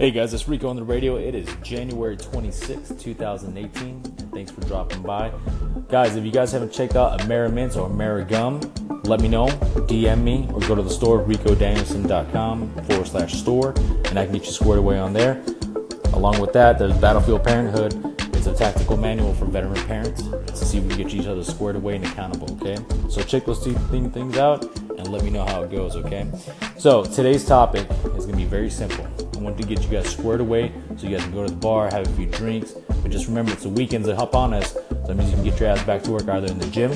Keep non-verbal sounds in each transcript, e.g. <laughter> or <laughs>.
Hey guys, it's Rico on the radio. It is January 26th, 2018. Thanks for dropping by. Guys, if you guys haven't checked out Amerimint or Amerigum, let me know. DM me or go to the store, ricodanielson.com forward slash store, and I can get you squared away on there. Along with that, there's Battlefield Parenthood. It's a tactical manual for veteran parents to see if we can get each other squared away and accountable, okay? So check those two things out and let me know how it goes, okay? So today's topic is gonna be very simple. Want to get you guys squared away so you guys can go to the bar, have a few drinks. But just remember, it's the weekends that hop on us. So that means you can get your ass back to work either in the gym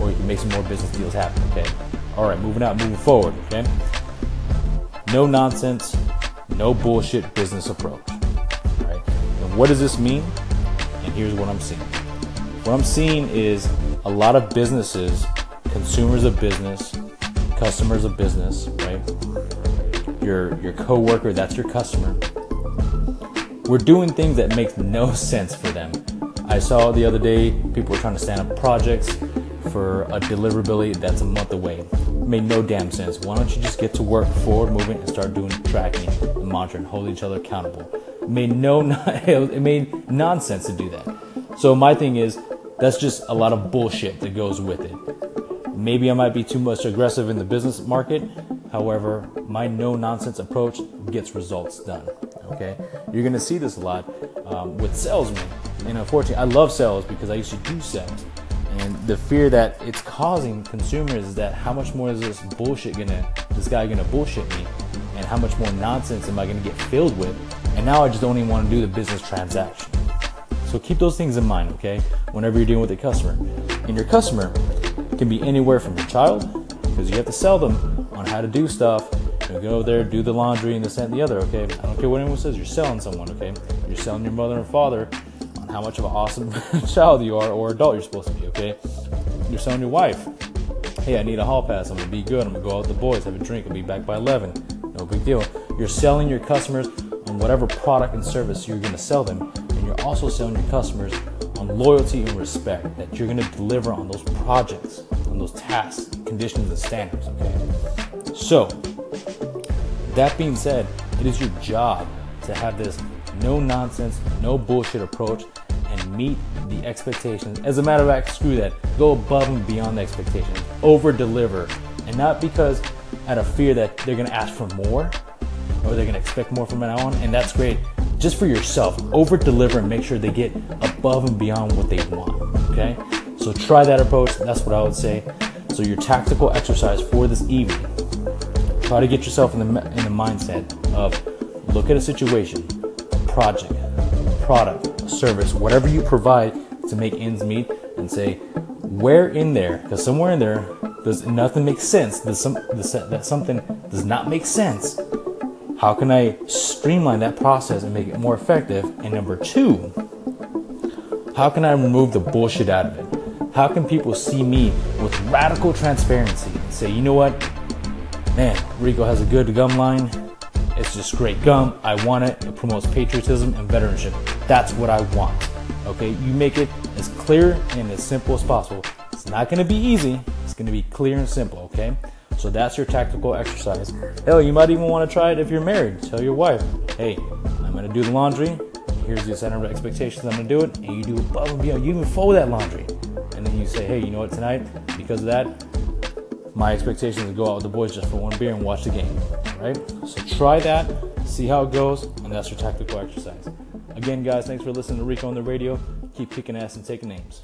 or you can make some more business deals happen, okay? All right, moving out, moving forward, okay? No nonsense, no bullshit business approach, all right? And what does this mean? And here's what I'm seeing. What I'm seeing is a lot of businesses, consumers of business, customers of business, right? Your your coworker, that's your customer. We're doing things that make no sense for them. I saw the other day people were trying to stand up projects for a deliverability that's a month away. It made no damn sense. Why don't you just get to work forward moving and start doing tracking and monitoring, hold each other accountable? It made no <laughs> it made nonsense to do that. So my thing is that's just a lot of bullshit that goes with it. Maybe I might be too much aggressive in the business market, However, my no nonsense approach gets results done. Okay, you're gonna see this a lot um, with salesmen, and unfortunately, I love sales because I used to do sales. And the fear that it's causing consumers is that how much more is this bullshit gonna, this guy gonna bullshit me, and how much more nonsense am I gonna get filled with? And now I just don't even want to do the business transaction. So keep those things in mind, okay? Whenever you're dealing with a customer, and your customer can be anywhere from your child, because you have to sell them how to do stuff. You go there, do the laundry, and this and the other. Okay, I don't care what anyone says. You're selling someone. Okay, you're selling your mother and father on how much of an awesome <laughs> child you are or adult you're supposed to be. Okay, you're selling your wife. Hey, I need a hall pass. I'm gonna be good. I'm gonna go out with the boys, have a drink. I'll be back by 11. No big deal. You're selling your customers on whatever product and service you're gonna sell them, and you're also selling your customers on loyalty and respect that you're gonna deliver on those projects, on those tasks, conditions, and standards. Okay. So, that being said, it is your job to have this no nonsense, no bullshit approach and meet the expectations. As a matter of fact, screw that. Go above and beyond the expectations. Over deliver. And not because out of fear that they're gonna ask for more or they're gonna expect more from now on, and that's great. Just for yourself, over deliver and make sure they get above and beyond what they want. Okay? So try that approach. That's what I would say. So your tactical exercise for this evening Try to get yourself in the in the mindset of look at a situation, a project, a product, a service, whatever you provide to make ends meet, and say where in there, because somewhere in there does nothing make sense. Does some does, that something does not make sense. How can I streamline that process and make it more effective? And number two, how can I remove the bullshit out of it? How can people see me with radical transparency and say, you know what? Man, Rico has a good gum line. It's just great gum. I want it. It promotes patriotism and veteranship. That's what I want. Okay, you make it as clear and as simple as possible. It's not going to be easy. It's going to be clear and simple. Okay, so that's your tactical exercise. Hell, you might even want to try it if you're married. Tell your wife, hey, I'm going to do the laundry. Here's the set of expectations. I'm going to do it, and you do above and beyond. You even fold that laundry, and then you say, hey, you know what? Tonight, because of that, my expectation is to go out with the boys just for one beer and watch the game. Right? So try that, see how it goes, and that's your tactical exercise. Again, guys, thanks for listening to Rico on the radio. Keep kicking ass and taking names.